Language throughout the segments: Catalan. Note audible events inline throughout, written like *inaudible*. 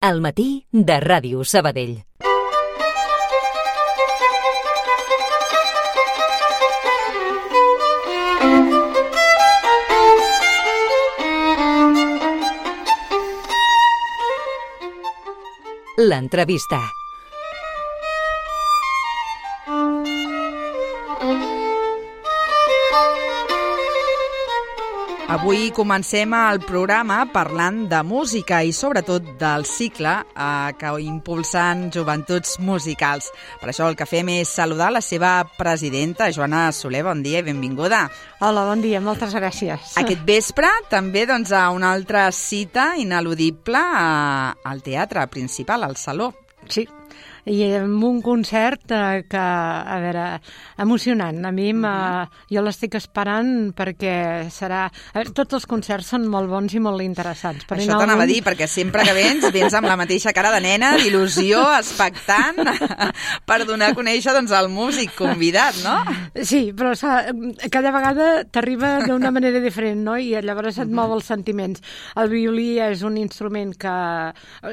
al matí de Ràdio Sabadell. L'entrevista. Avui comencem el programa parlant de música i sobretot del cicle eh, que impulsen joventuts musicals. Per això el que fem és saludar la seva presidenta, Joana Soler. Bon dia i benvinguda. Hola, bon dia, moltes gràcies. Aquest vespre també doncs, a una altra cita ineludible eh, al teatre principal, al Saló. Sí, i amb un concert eh, que, a veure, emocionant. A mi, uh -huh. jo l'estic esperant perquè serà... A veure, tots els concerts són molt bons i molt interessants. Però Això t'anava a dir, perquè sempre que vens, vens amb la mateixa cara de nena, d'il·lusió, expectant, per donar a conèixer doncs, el músic convidat, no? Sí, però cada vegada t'arriba d'una manera diferent, no? I llavors et mou els sentiments. El violí és un instrument que...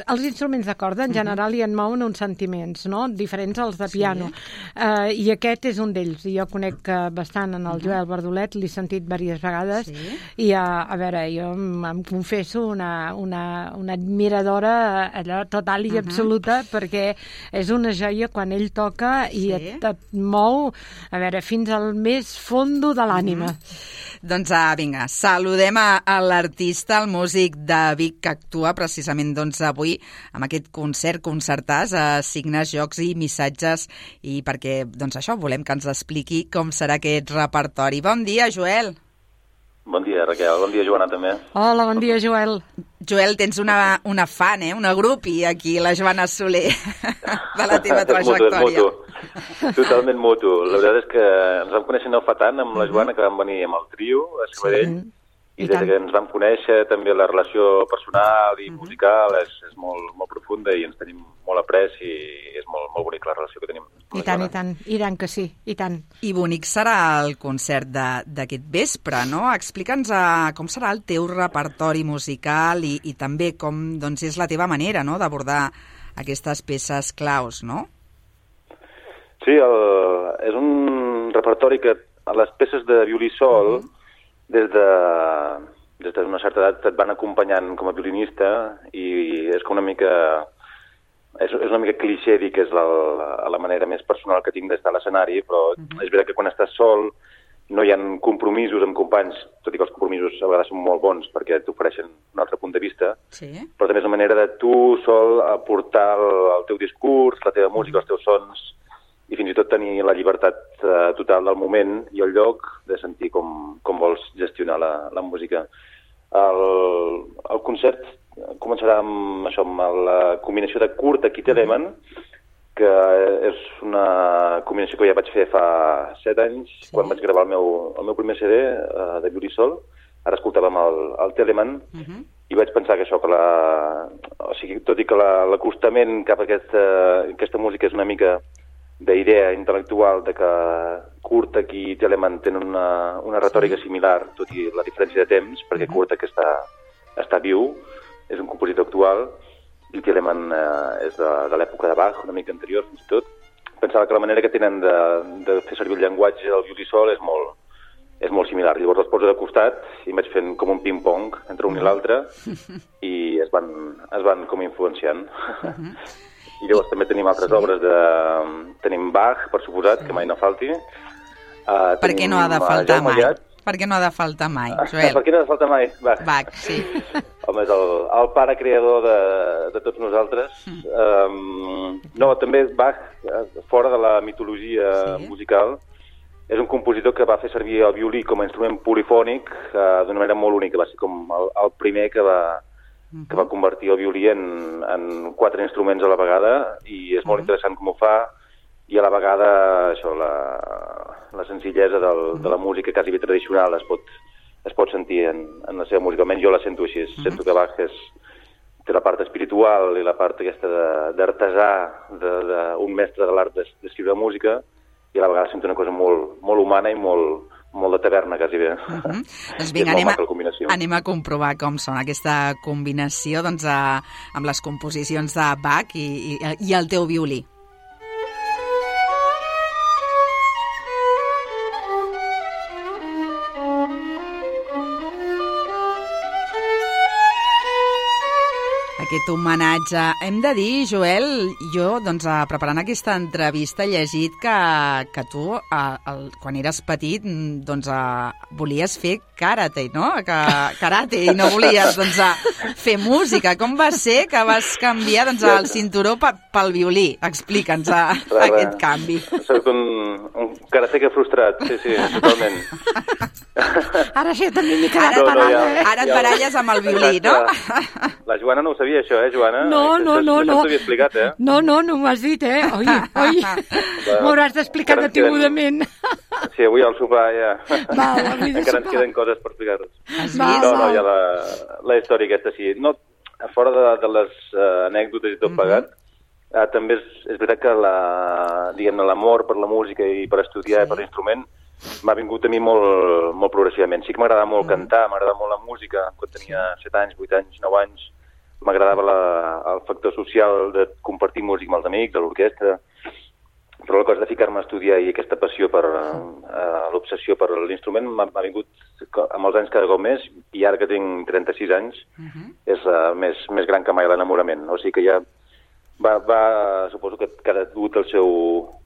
Els instruments de corda, en general, hi en mouen uns sentiments, no? Diferents als de piano. Sí. Uh, I aquest és un d'ells. Jo conec bastant en el Joel Verdolet, l'he sentit diverses vegades, sí. i a, a veure, jo em, em confesso una, una, una admiradora allò total i uh -huh. absoluta, perquè és una joia quan ell toca i sí. et, et mou, a veure, fins al més fondo de l'ànima. Uh -huh. Doncs uh, vinga, saludem a, a l'artista, el músic de Vic, que actua precisament doncs, avui amb aquest concert, concertàs, a signes, jocs i missatges, i perquè, doncs això, volem que ens expliqui com serà aquest repertori. Bon dia, Joel. Bon dia, Raquel. Bon dia, Joana, també. Hola, bon dia, Joel. Joel, tens una, una fan, eh? Una grupi aquí, la Joana Soler, de la teva trajectòria. *laughs* és mutu, és mutu. Totalment mutu. La veritat és que ens vam conèixer no fa tant amb la Joana, que vam venir amb el trio a Sabadell, sí. I, I des que ens vam conèixer, també la relació personal i uh -huh. musical és, és molt, molt profunda i ens tenim molt après i és molt, molt bonic la relació que tenim. I tant, i tant, i tant que sí, i tant. I bonic serà el concert d'aquest vespre, no? Explica'ns uh, com serà el teu repertori musical i, i també com doncs, és la teva manera no? d'abordar aquestes peces claus, no? Sí, el, és un repertori que a les peces de violí sol uh -huh des de des d'una certa edat et van acompanyant com a violinista i és com una mica és, és una mica cliché dir que és la, la, la manera més personal que tinc d'estar a l'escenari, però uh -huh. és veritat que quan estàs sol no hi ha compromisos amb companys, tot i que els compromisos a vegades són molt bons perquè t'ofereixen un altre punt de vista, sí. però també és una manera de tu sol aportar el, el teu discurs, la teva música, els teus sons, i fins i tot tenir la llibertat eh, total del moment i el lloc de sentir com, com vols gestionar la, la música. El, el concert començarà amb, això, amb la combinació de Kurt aquí Telemann, que és una combinació que ja vaig fer fa set anys, sí. quan vaig gravar el meu, el meu primer CD eh, de Violí Sol. Ara escoltàvem el, el Telemann, uh -huh. i vaig pensar que això, que la, o sigui, tot i que l'acostament cap a aquesta, aquesta música és una mica d'idea intel·lectual de que Kurtak i Telemann tenen una, una retòrica similar, tot i la diferència de temps, perquè uh -huh. Kurtak està, està viu, és un compositor actual, i Telemann eh, és de, de l'època de Bach, una mica anterior fins i tot. Pensava que la manera que tenen de, de fer servir el llenguatge del violí sol és molt, és molt similar. Llavors els poso de costat i vaig fent com un ping-pong entre un i l'altre *laughs* i es van, es van com influenciant. Uh -huh. I llavors també tenim altres sí. obres de... Tenim Bach, per suposat, sí. que mai no falti. Uh, per què no ha de faltar mai? *laughs* Per què no ha de faltar mai, Joel? per què no ha de faltar mai? Bach. Bach, sí. *laughs* Home, és el, el pare creador de, de tots nosaltres. Mm. Um, no, també Bach, eh, fora de la mitologia sí. musical, és un compositor que va fer servir el violí com a instrument polifònic uh, d'una manera molt única. Va ser com el, el primer que va, que va convertir el violí en, en quatre instruments a la vegada i és molt uh -huh. interessant com ho fa i a la vegada això, la, la senzillesa del, uh -huh. de la música quasi bé tradicional es pot, es pot sentir en, en la seva música, almenys jo la sento així, uh -huh. sento que Bach és, té la part espiritual i la part aquesta d'artesà, d'un mestre de l'art d'escriure música i a la vegada sento una cosa molt, molt humana i molt, molt de taverna, quasi bé. Uh -huh. Doncs *laughs* vinga, anem a, anem a comprovar com sona aquesta combinació doncs, a, amb les composicions de Bach i, i, i el teu violí. Aquest homenatge. Hem de dir, Joel, jo, doncs, eh, preparant aquesta entrevista, he llegit que, que tu, eh, el, quan eres petit, mm, doncs, eh, volies fer karate, no? Que, karate, i no volies, doncs, eh, fer música. Com va ser que vas canviar, doncs, el cinturó pe, pel violí? Explica'ns aquest canvi. Soc un, un karateca frustrat, sí, sí, totalment. Ara sí, també m'he quedat No, no, ja- eh? ara et baralles amb el violí, no? La Joana no ho sabia, això, eh, Joana? No, no, Això- no, això no. t'havia explicat, eh? No, no, no m'ho has dit, eh? Oi, *laughs* oi. M'hauràs d'explicar ens queden- detingudament. Sí, avui al sopar ja... Val, avui de Encara ens queden coses per vist? No, no, ja la, la història aquesta sí. No, fora de, de les uh, anècdotes i tot Mhm. plegat, uh, també és, és veritat que la, diguem-ne l'amor per la música i per estudiar Sí. i per l'instrument m'ha vingut a mi molt, molt progressivament. Sí que m'agradava molt cantar, m'agradava molt la música. Quan tenia 7 anys, 8 anys, 9 anys, m'agradava el factor social de compartir música amb els amics, a l'orquestra, però la cosa de ficar-me a estudiar i aquesta passió per uh, l'obsessió per l'instrument m'ha vingut amb els anys cada cop més i ara que tinc 36 anys Mhm. és uh, més, més gran que mai l'enamorament. O sigui que ja va, va suposo que, ha dut el seu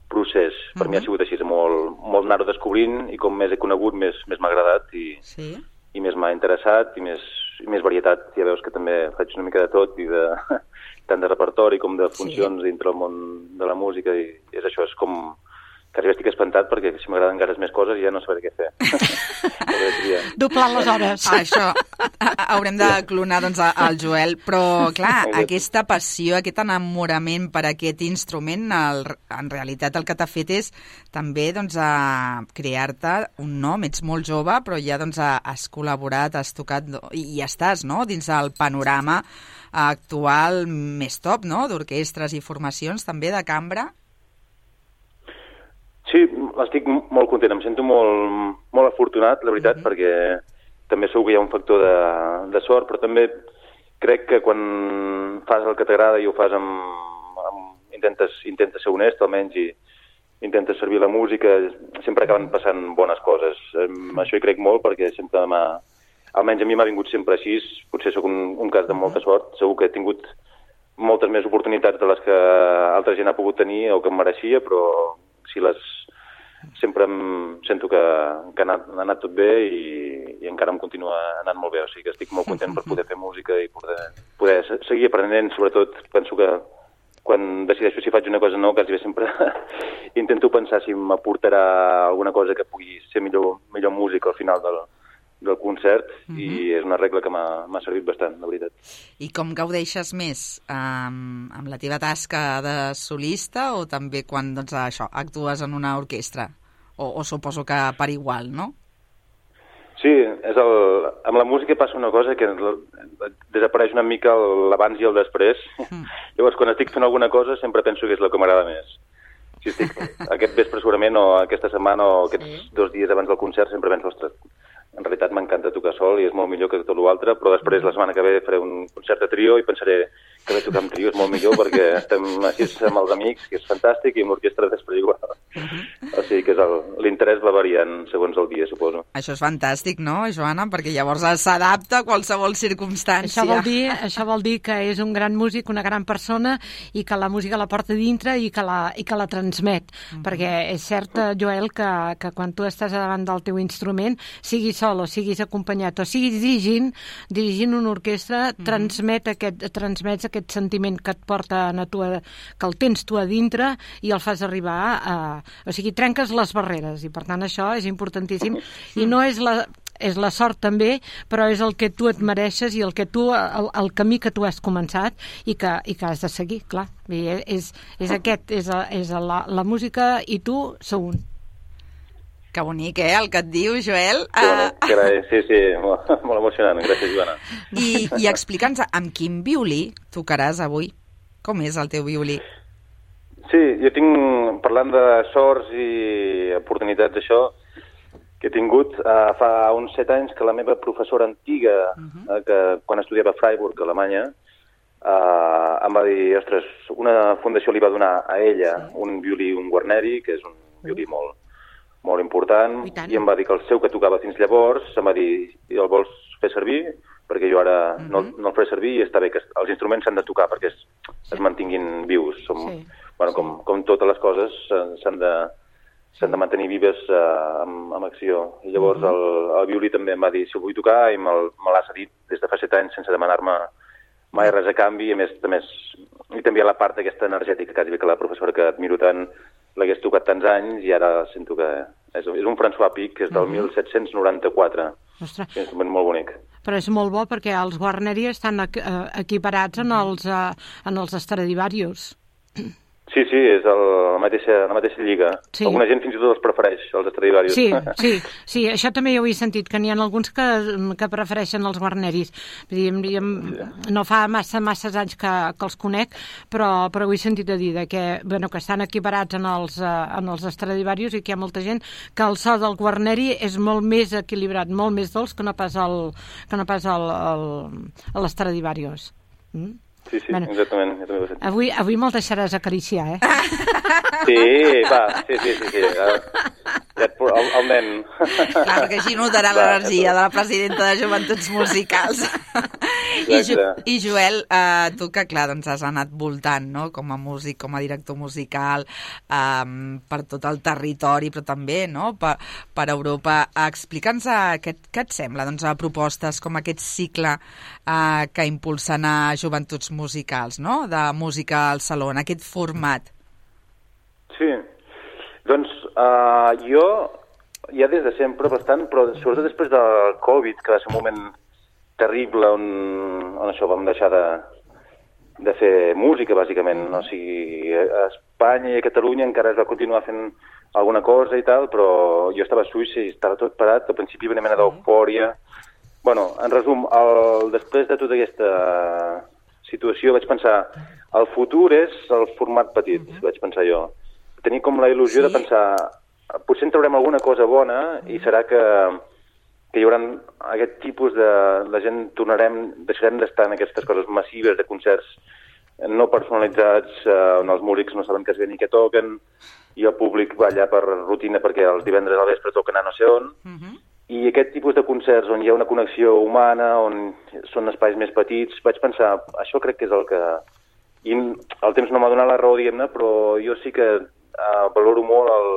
procés. Per mi ha sigut així, molt, molt anar-ho descobrint i com més he conegut més més m'ha agradat i, Sí? i més m'ha interessat i més, més varietat. Ja veus que també faig una mica de tot i de, *laughs* tant de repertori com de funcions sí. dintre el món de la música i és això, és com quasi estic espantat perquè si m'agraden encara més coses ja no sabré què fer. *laughs* Doblar les hores. Ah, això, ha- haurem de clonar doncs, a- el Joel, però clar, aquesta passió, aquest enamorament per aquest instrument, el, en realitat el que t'ha fet és també doncs, a crear-te un nom, ets molt jove, però ja doncs, a- has col·laborat, has tocat i, i estàs no? dins del panorama actual més top, no? d'orquestres i formacions també de cambra. Sí, estic molt content, em sento molt, molt afortunat, la veritat, perquè també segur que hi ha un factor de, de sort, però també crec que quan fas el que t'agrada i ho fas amb, amb... Intentes, intentes ser honest, almenys, i intentes servir la música, sempre acaben passant bones coses. Em, això hi crec molt perquè sempre m'ha... Almenys a mi m'ha vingut sempre així, potser sóc un, un cas de molta sort, segur que he tingut moltes més oportunitats de les que altra gent ha pogut tenir o que em mereixia, però si les sempre em sento que, que ha, anat, ha anat tot bé i, i encara em continua anant molt bé, o sigui que estic molt content per poder fer música i poder, poder se- seguir aprenent, sobretot penso que quan decideixo si faig una cosa o no, quasi sempre *laughs* intento pensar si m'aportarà alguna cosa que pugui ser millor, millor música al final del, del concert i és una regla que m'ha servit bastant, la veritat. I com gaudeixes més? Um, amb la teva tasca de solista o també quan doncs, això actues en una orquestra? O, o suposo que per igual, no? Sí, és el... amb la música passa una cosa que desapareix una mica l'abans i el després. Mm. *laughs* Llavors, quan estic fent alguna cosa, sempre penso que és el que m'agrada més. Si estic *laughs* aquest vespre segurament o aquesta setmana o aquests Sí. dos dies abans del concert sempre penso, ostres, en realitat m'encanta tocar sol i és molt millor que tot l'altre, però després la setmana que ve faré un concert de trio i pensaré que ve tocar amb trio és molt millor perquè estem així amb els amics, que és fantàstic, i amb l'orquestra després igual. O sigui que l'interès va variant segons el dia, suposo. Això és fantàstic, no, Joana? Perquè llavors s'adapta a qualsevol circumstància. Això vol, dir, això vol dir que és un gran músic, una gran persona i que la música la porta dintre i que la, i que la transmet. Perquè és cert, eh, Joel, que, que quan tu estàs davant del teu instrument, siguis sol o siguis acompanyat o siguis dirigint, dirigint una orquestra, transmet aquest, transmets aquest sentiment que et porta a tu, a- que el tens tu a dintre i el fas arribar a... O sigui, trenques les barreres i per tant això és importantíssim i no és la, és la sort també, però és el que tu et mereixes i el que tu el, el camí que tu has començat i que, i que has de seguir, clar. I és, és aquest, és, és la, la música i tu sou un. Que bonic, eh, el que et diu, Joel. Uh, carai, sí, sí, molt, molt emocionant. Gràcies, Joana. I, i explica'ns amb quin violí tocaràs avui. Com és el teu violí? Sí, jo tinc, parlant de sorts i oportunitats d'això, que he tingut uh, fa uns set anys que la meva professora antiga, uh -huh. uh, que quan estudiava a Freiburg, a Alemanya, uh, em va dir, ostres, una fundació li va donar a ella sí. un violí, un guarneri, que és un violí molt, molt important, I, i em va dir que el seu que tocava fins llavors, em va dir, i el vols fer servir? Perquè jo ara uh -huh. no, no el faré servir i està bé que els instruments s'han de tocar perquè es, sí. es mantinguin vius. Som, sí. bueno, com, com totes les coses s'han de s'han de mantenir vives uh, amb, amb acció. I llavors uh -huh. el, el violí també em va dir si el vull tocar i me, me l'ha cedit des de fa set anys sense demanar-me mai res a canvi, i a més, també és, i també la part aquesta energètica, quasi bé que la professora que admiro tant l'hagués tocat tants anys i ara sento que és, és un François Pic, que és del uh -huh. 1794. Ostres. És un molt bonic. Però és molt bo perquè els Guarneri estan equiparats en els, uh, en els Stradivarius. Sí, sí, és el, la, mateixa, la mateixa lliga. Sí. Alguna gent fins i tot els prefereix, els Stradivarius. Sí, *laughs* sí, sí, això també ho he sentit, que n'hi ha alguns que, que prefereixen els guarneris. Vull dir, no fa massa, massa anys que, que els conec, però, però ho he sentit a dir, de que, bueno, que estan equiparats en els, eh, en els Stradivarius i que hi ha molta gent que el so del guarneri és molt més equilibrat, molt més dolç que no pas el, que no pas el, el, l'Stradivarius. Mm? Sí, sí, bueno, exactament. Jo també ho avui, avui me'l deixaràs acariciar, eh? *laughs* Sí, va, sí, sí, sí. sí. Ja et, el, el nen. *laughs* Clar, perquè així notarà l'energia de la presidenta de Joventuts Musicals. *laughs* I, jo, I Joel, eh, tu que clar, doncs has anat voltant no? com a músic, com a director musical eh, per tot el territori, però també no? per, per Europa. Explica'ns eh, què, què et sembla doncs, a propostes com aquest cicle eh, que impulsen a Joventuts Musicals, no? de música al saló, en aquest format. Sí, doncs uh, jo ja des de sempre bastant, però sobretot després del Covid, que va ser un moment terrible on, on això vam deixar de, de fer música, bàsicament. O sigui, a Espanya i a Catalunya encara es va continuar fent alguna cosa i tal, però jo estava a Suïssa i estava tot parat, al principi una mena d'eufòria. bueno, en resum, el, després de tota aquesta situació vaig pensar, el futur és el format petit, uh -huh. vaig pensar jo. Tenir com la il·lusió sí? de pensar, potser en traurem alguna cosa bona uh -huh. i serà que que hi haurà aquest tipus de... La gent tornarem, deixarem d'estar en aquestes coses massives de concerts no personalitzats, eh, on els músics no saben què es ve ni què toquen, i el públic va allà per rutina perquè els divendres al vespre toquen a no sé on, uh -huh. I aquest tipus de concerts on hi ha una connexió humana, on són espais més petits, vaig pensar, això crec que és el que... I el temps no m'ha donat la raó, diguem-ne, però jo sí que eh, valoro molt el,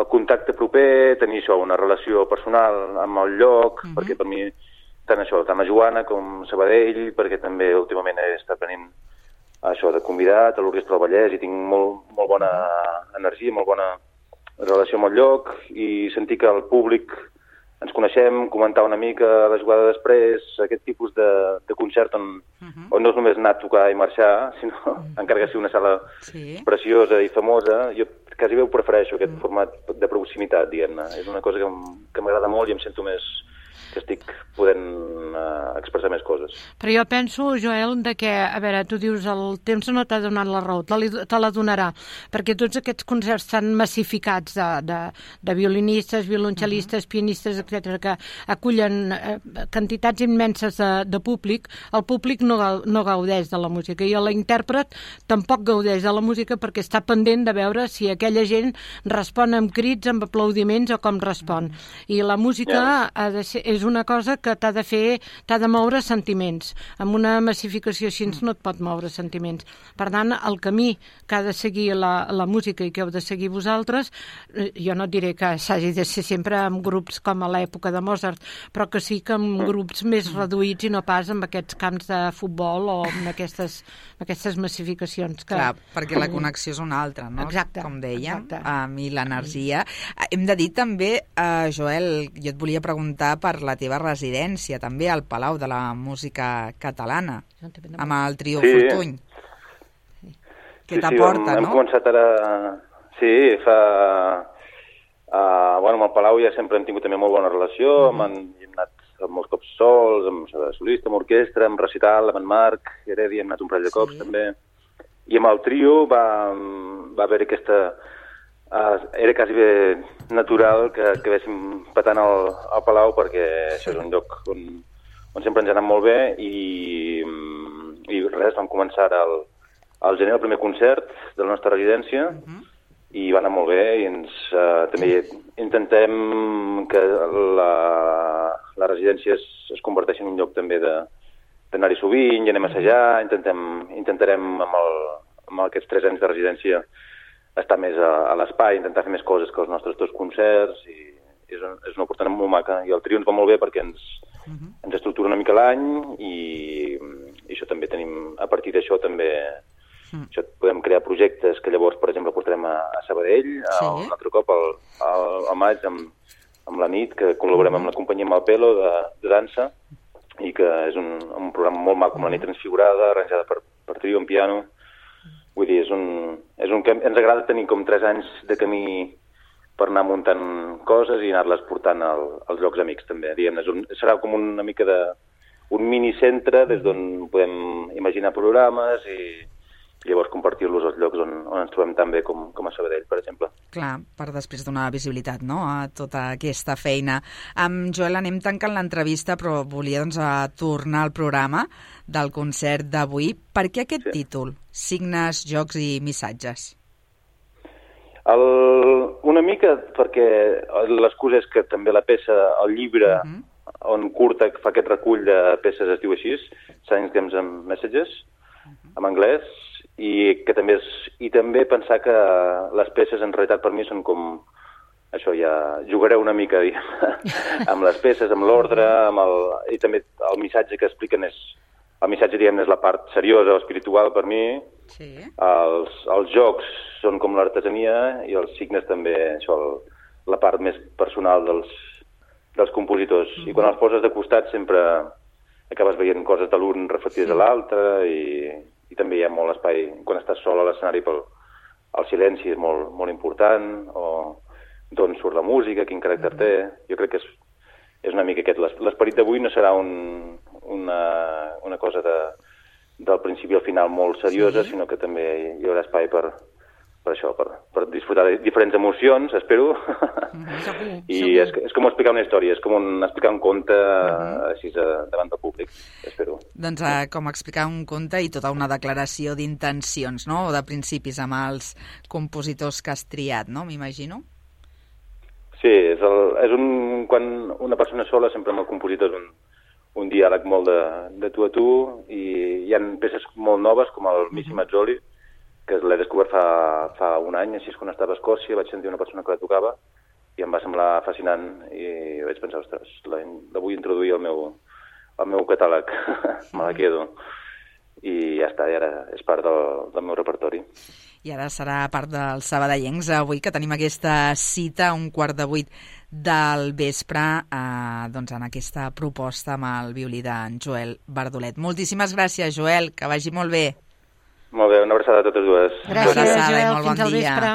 el contacte proper, tenir això, una relació personal amb el lloc, uh mhm. -huh. perquè per mi tant això, tant a Joana com Sabadell, perquè també últimament he estat venint això de convidat a l'Orquestra del Vallès i tinc molt, molt bona mhm. energia, molt bona relació amb el lloc i sentir que el públic ens coneixem, comentar una mica la jugada després, aquest tipus de, de concert on, uh mhm. -huh. on no és només anar a tocar i marxar, sinó uh -huh. encara que sigui una sala sí. preciosa i famosa, jo quasi bé ho prefereixo, aquest mm. format de proximitat, diguem-ne. És una cosa que m'agrada molt i em sento més, que estic podent uh, expressar més coses. Però jo penso, Joel, de que, a veure, tu dius el temps no t'ha donat la raó, te, te la donarà, perquè tots aquests concerts tan massificats de, de, de violinistes, violoncel·listes, uh -huh. pianistes, etc que acullen eh, quantitats immenses de, de públic, el públic no, no gaudeix de la música i l'intèrpret tampoc gaudeix de la música perquè està pendent de veure si aquella gent respon amb crits, amb aplaudiments o com respon. I la música yeah. ha de ser, és és una cosa que t'ha de fer, t'ha de moure sentiments. Amb una massificació així mm. no et pot moure sentiments. Per tant, el camí que ha de seguir la, la música i que heu de seguir vosaltres, eh, jo no diré que s'hagi de ser sempre amb grups com a l'època de Mozart, però que sí que amb mm. grups més mm. reduïts i no pas amb aquests camps de futbol o amb aquestes, aquestes massificacions. Que... Clar, perquè la connexió és una altra, no? Exacte. Com dèiem, exacte. Um, i l'energia. Hem de dir també, uh, Joel, jo et volia preguntar per la la teva residència, també al Palau de la Música Catalana, amb el trio sí. Fortuny. Que sí, t'aporta, sí, hem, no? Hem començat ara... Sí, fa... Uh, bueno, amb el Palau ja sempre hem tingut també molt bona relació, mm -hmm. hem, hem anat molts cops sols, amb solista, amb orquestra, amb recital, amb en Marc Heredi, hem anat un parell de cops sí. també. I amb el trio va, va haver aquesta Uh, era quasi bé natural que, que véssim patant al, al Palau perquè això és un lloc on, on sempre ens ha anat molt bé i, i res, vam començar al, al gener el primer concert de la nostra residència uh -huh. i va anar molt bé i ens, uh, també intentem que la, la residència es, es converteixi en un lloc també de d'anar-hi sovint i anem a assajar, intentem, intentarem amb, el, amb aquests tres anys de residència estar més a, a l'espai, intentar fer més coses que els nostres dos concerts i és, és una oportunitat molt maca i el trio ens va molt bé perquè ens, uh -huh. ens estructura una mica l'any i, i això també tenim, a partir d'això també uh -huh. això, podem crear projectes que llavors, per exemple, portarem a, a Sabadell sí. a, un altre cop al, al, al maig amb, amb la nit, que col·laborem uh -huh. amb la companyia Malpelo de, de dansa i que és un, un programa molt maco amb la nit transfigurada, arranjada per, per trio en piano, Vull dir, és un, és un camp... ens agrada tenir com tres anys de camí per anar muntant coses i anar-les portant al, als llocs amics també. Diguem, és un, serà com una mica de un minicentre des d'on podem imaginar programes i, llavors compartir-los als llocs on, on ens trobem tan bé com, com a Sabadell, per exemple. Clar, per després donar visibilitat no? a tota aquesta feina. Amb Joel anem tancant l'entrevista, però volia doncs, a tornar al programa del concert d'avui. Per què aquest sí. títol? Signes, jocs i missatges. El, una mica perquè l'excusa és que també la peça, el llibre, uh mhm. -huh. on Curta fa aquest recull de peces es diu així, Science Games and Messages, uh mhm. -huh. en anglès, i que també és, i també pensar que les peces en realitat per mi són com això ja jugareu una mica *laughs* amb les peces, amb l'ordre, amb el, i també el missatge que expliquen és el missatge diguem és la part seriosa o espiritual per mi. Sí. Els, els jocs són com l'artesania i els signes també això, el, la part més personal dels, dels compositors. Mm -hmm. I quan els poses de costat sempre acabes veient coses de l'un reflectides sí. a l'altre i, i també hi ha molt espai, quan estàs sol a l'escenari pel el silenci és molt, molt important, o d'on surt la música, quin caràcter té. Jo crec que és, és una mica aquest. L'esperit d'avui no serà un, una, una cosa de, del principi al final molt seriosa, sí. sinó que també hi haurà espai per, per això, per, per disfrutar de diferents emocions, espero. Mm -hmm. segur, *laughs* I segur. És, és com explicar una història, és com un, explicar un conte mm -hmm. així a, eh, davant del públic, espero. Doncs uh, com explicar un conte i tota una declaració d'intencions, no?, o de principis amb els compositors que has triat, no?, m'imagino? Sí, és, el, és un, quan una persona sola, sempre amb el compositor és un, un diàleg molt de, de tu a tu i hi han peces molt noves, com el Missi mm -hmm. Que l'he descobert fa, fa un any, així quan estava a Escòcia, vaig sentir una persona que la tocava i em va semblar fascinant i vaig pensar, ostres, la, la vull introduir al meu, al meu catàleg, *laughs* me la quedo. I ja està, i ara és part del, del meu repertori. I ara serà part dels sabadellencs avui, que tenim aquesta cita a un quart de vuit del vespre eh, doncs en aquesta proposta amb el violí d'en Joel Bardolet. Moltíssimes gràcies, Joel, que vagi molt bé. Molt bé, una abraçada a totes dues. Gràcies, Joel, molt bon fins al vespre.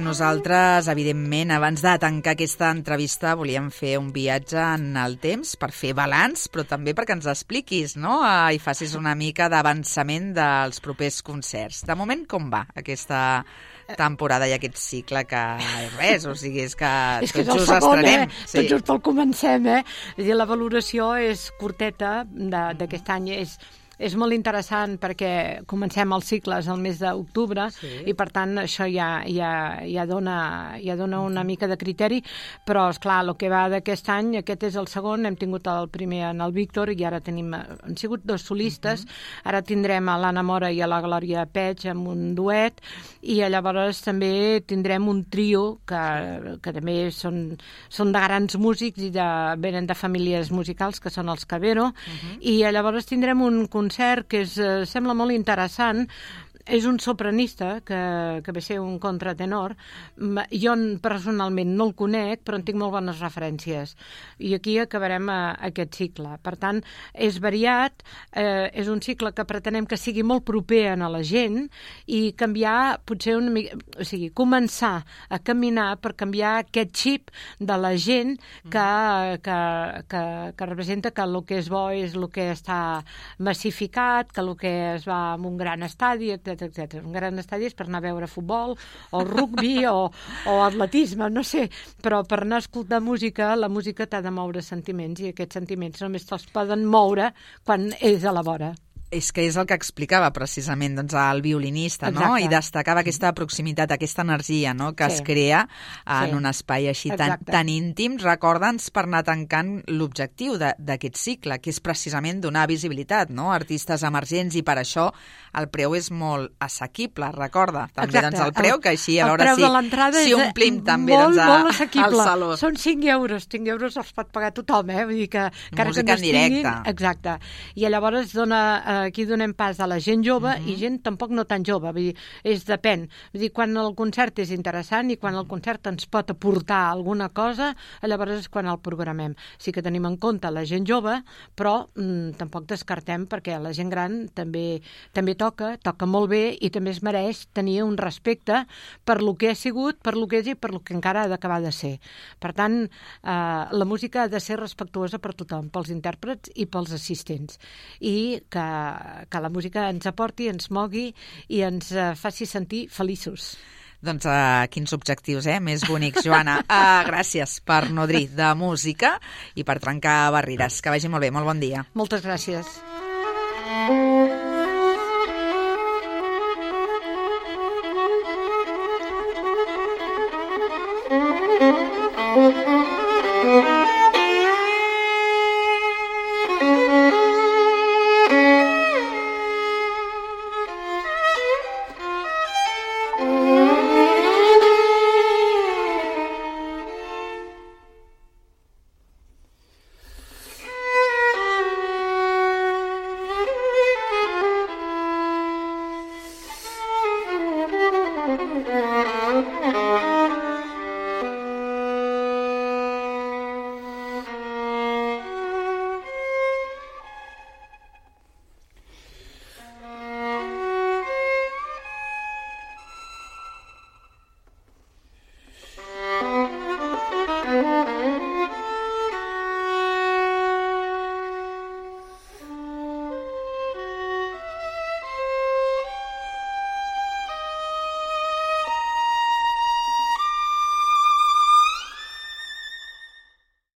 Nosaltres, evidentment, abans de tancar aquesta entrevista, volíem fer un viatge en el temps per fer balanç, però també perquè ens expliquis no? i facis una mica d'avançament dels propers concerts. De moment, com va aquesta temporada i aquest cicle que res, o sigui, és que *laughs* és que tot just segon, estrenem. Eh? Sí. Tot just el comencem, eh? És dir, la valoració és curteta d'aquest any, és és molt interessant perquè comencem els cicles al mes d'octubre sí. i per tant això ja, ja, ja, dona, ja dona una mica de criteri, però és clar, el que va d'aquest any, aquest és el segon, hem tingut el primer en el Víctor i ara tenim, han sigut dos solistes, uh -huh. ara tindrem a l'Anna Mora i a la Glòria Peig amb un duet i llavors també tindrem un trio que, que també són, són de grans músics i de, venen de famílies musicals que són els Cabero uh -huh. i llavors tindrem un concert que és, eh, sembla molt interessant és un sopranista que, que ve ser un contratenor. Jo personalment no el conec, però en tinc molt bones referències. I aquí acabarem a, eh, aquest cicle. Per tant, és variat, eh, és un cicle que pretenem que sigui molt proper a la gent i canviar potser una mica... O sigui, començar a caminar per canviar aquest xip de la gent que, que, que, que representa que el que és bo és el que està massificat, que el que es va en un gran estadi, etc etc. Un gran estadi és per anar a veure futbol, o rugby, o, o atletisme, no sé. Però per anar a escoltar música, la música t'ha de moure sentiments, i aquests sentiments només te'ls poden moure quan és a la vora és que és el que explicava precisament doncs, el violinista, Exacte. no? I destacava aquesta proximitat, aquesta energia no? que sí. es crea en sí. un espai així tan, tan íntim. Recorda'ns per anar tancant l'objectiu d'aquest cicle, que és precisament donar visibilitat no? a artistes emergents i per això el preu és molt assequible, recorda. També doncs, el preu, que així a veure si, si omplim també molt, doncs, a, molt assequible. al saló. Són 5 euros, 5 euros els pot pagar tothom, eh? Vull dir que, que Música que no en directe. Exacte. I llavors dona, eh, aquí donem pas a la gent jove uh -huh. i mhm. gent tampoc no tan jove, vull dir, és depèn. Vull dir, quan el concert és interessant i quan el concert ens pot aportar alguna cosa, llavors és quan el programem. Sí que tenim en compte la gent jove, però mm, tampoc descartem perquè la gent gran també també toca, toca molt bé i també es mereix tenir un respecte per lo que ha sigut, per lo que és i per lo que encara ha d'acabar de ser. Per tant, eh, la música ha de ser respectuosa per tothom, pels intèrprets i pels assistents. I que, que la música ens aporti, ens mogui i ens uh, faci sentir feliços. Doncs uh, quins objectius, eh? Més bonics, Joana. Uh, *laughs* gràcies per nodrir de música i per trencar barreres. Que vagi molt bé, molt bon dia. Moltes gràcies.